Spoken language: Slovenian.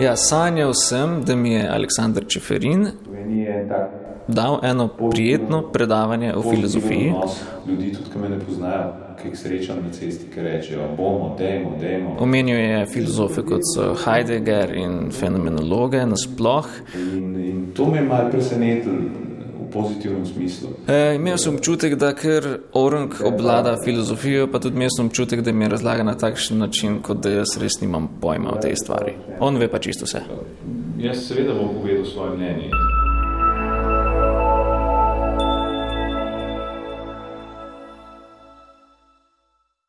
Ja, sanjal sem, da mi je Aleksandr Čeferin dal eno prijetno predavanje o filozofiji. Ljudi tudi, ki me ne poznajo, ki jih srečam na cesti, ki rečejo, bomo, dejmo, dejmo. Omenil je filozofe kot so Heidegger in fenomenologe nasploh. In, in to me je malo presenetilo pozitivnem smislu. E, imel sem občutek, da ker Orang obvlada filozofijo, pa tudi imel sem občutek, da mi je razlaga na takšen način, kot da jaz res nimam pojma o tej stvari. On ve pa čisto vse. Jaz seveda bom povedal svoje mnenje.